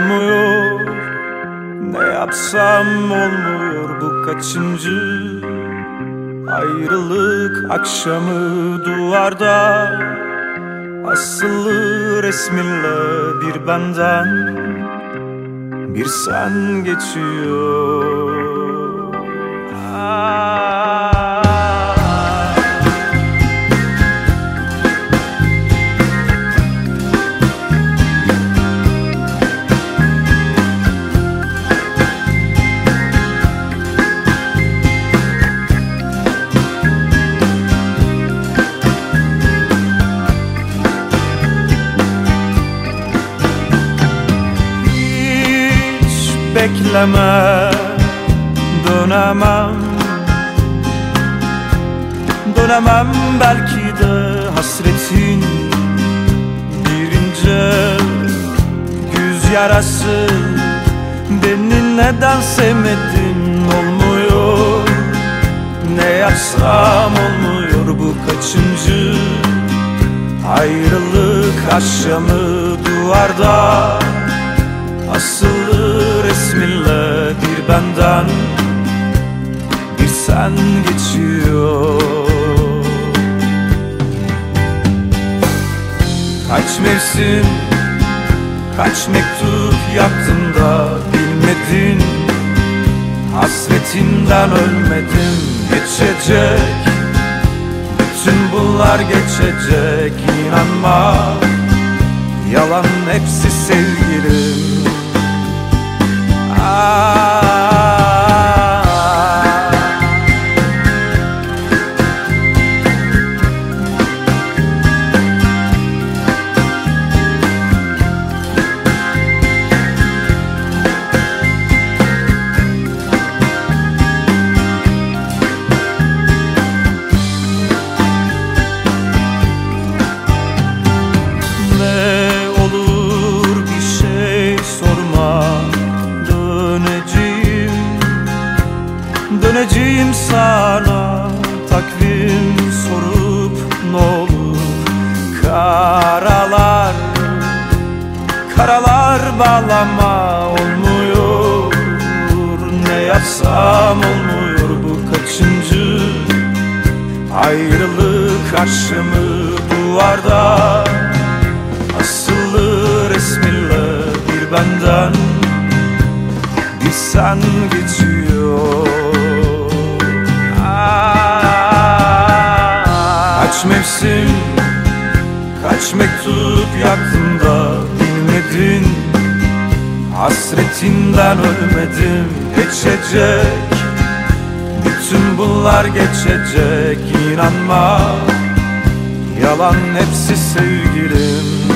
olmuyor. Ne yapsam olmuyor bu kaçıncı Ayrılık akşamı duvarda. Asılı resminle bir benden Bir sen geçiyor bekleme dönemem. Dönemem belki de hasretin bir ince güz yarası. Beni neden sevmedin olmuyor. Ne yapsam olmuyor bu kaçıncı Ayrılık akşamı duvarda benden Bir sen geçiyor. Kaç mevsim, kaç mektup yaptım da bilmedin? Hasretinden ölmedim geçecek. Bütün bunlar geçecek inanma. Yalan hepsi sevgilim. Ah. Karalar bağlama olmuyor. Ne yapsam olmuyor bu kaçıncı? Ayrılık akşamı duvarda. Asılı resminle bir benden Bir sen geçiyor. Kaç mevsim, kaç mektup yaktım da bilmedin Hasretinden ölmedim. Geçecek bütün bunlar geçecek. İnanma Yalan hepsi sevgilim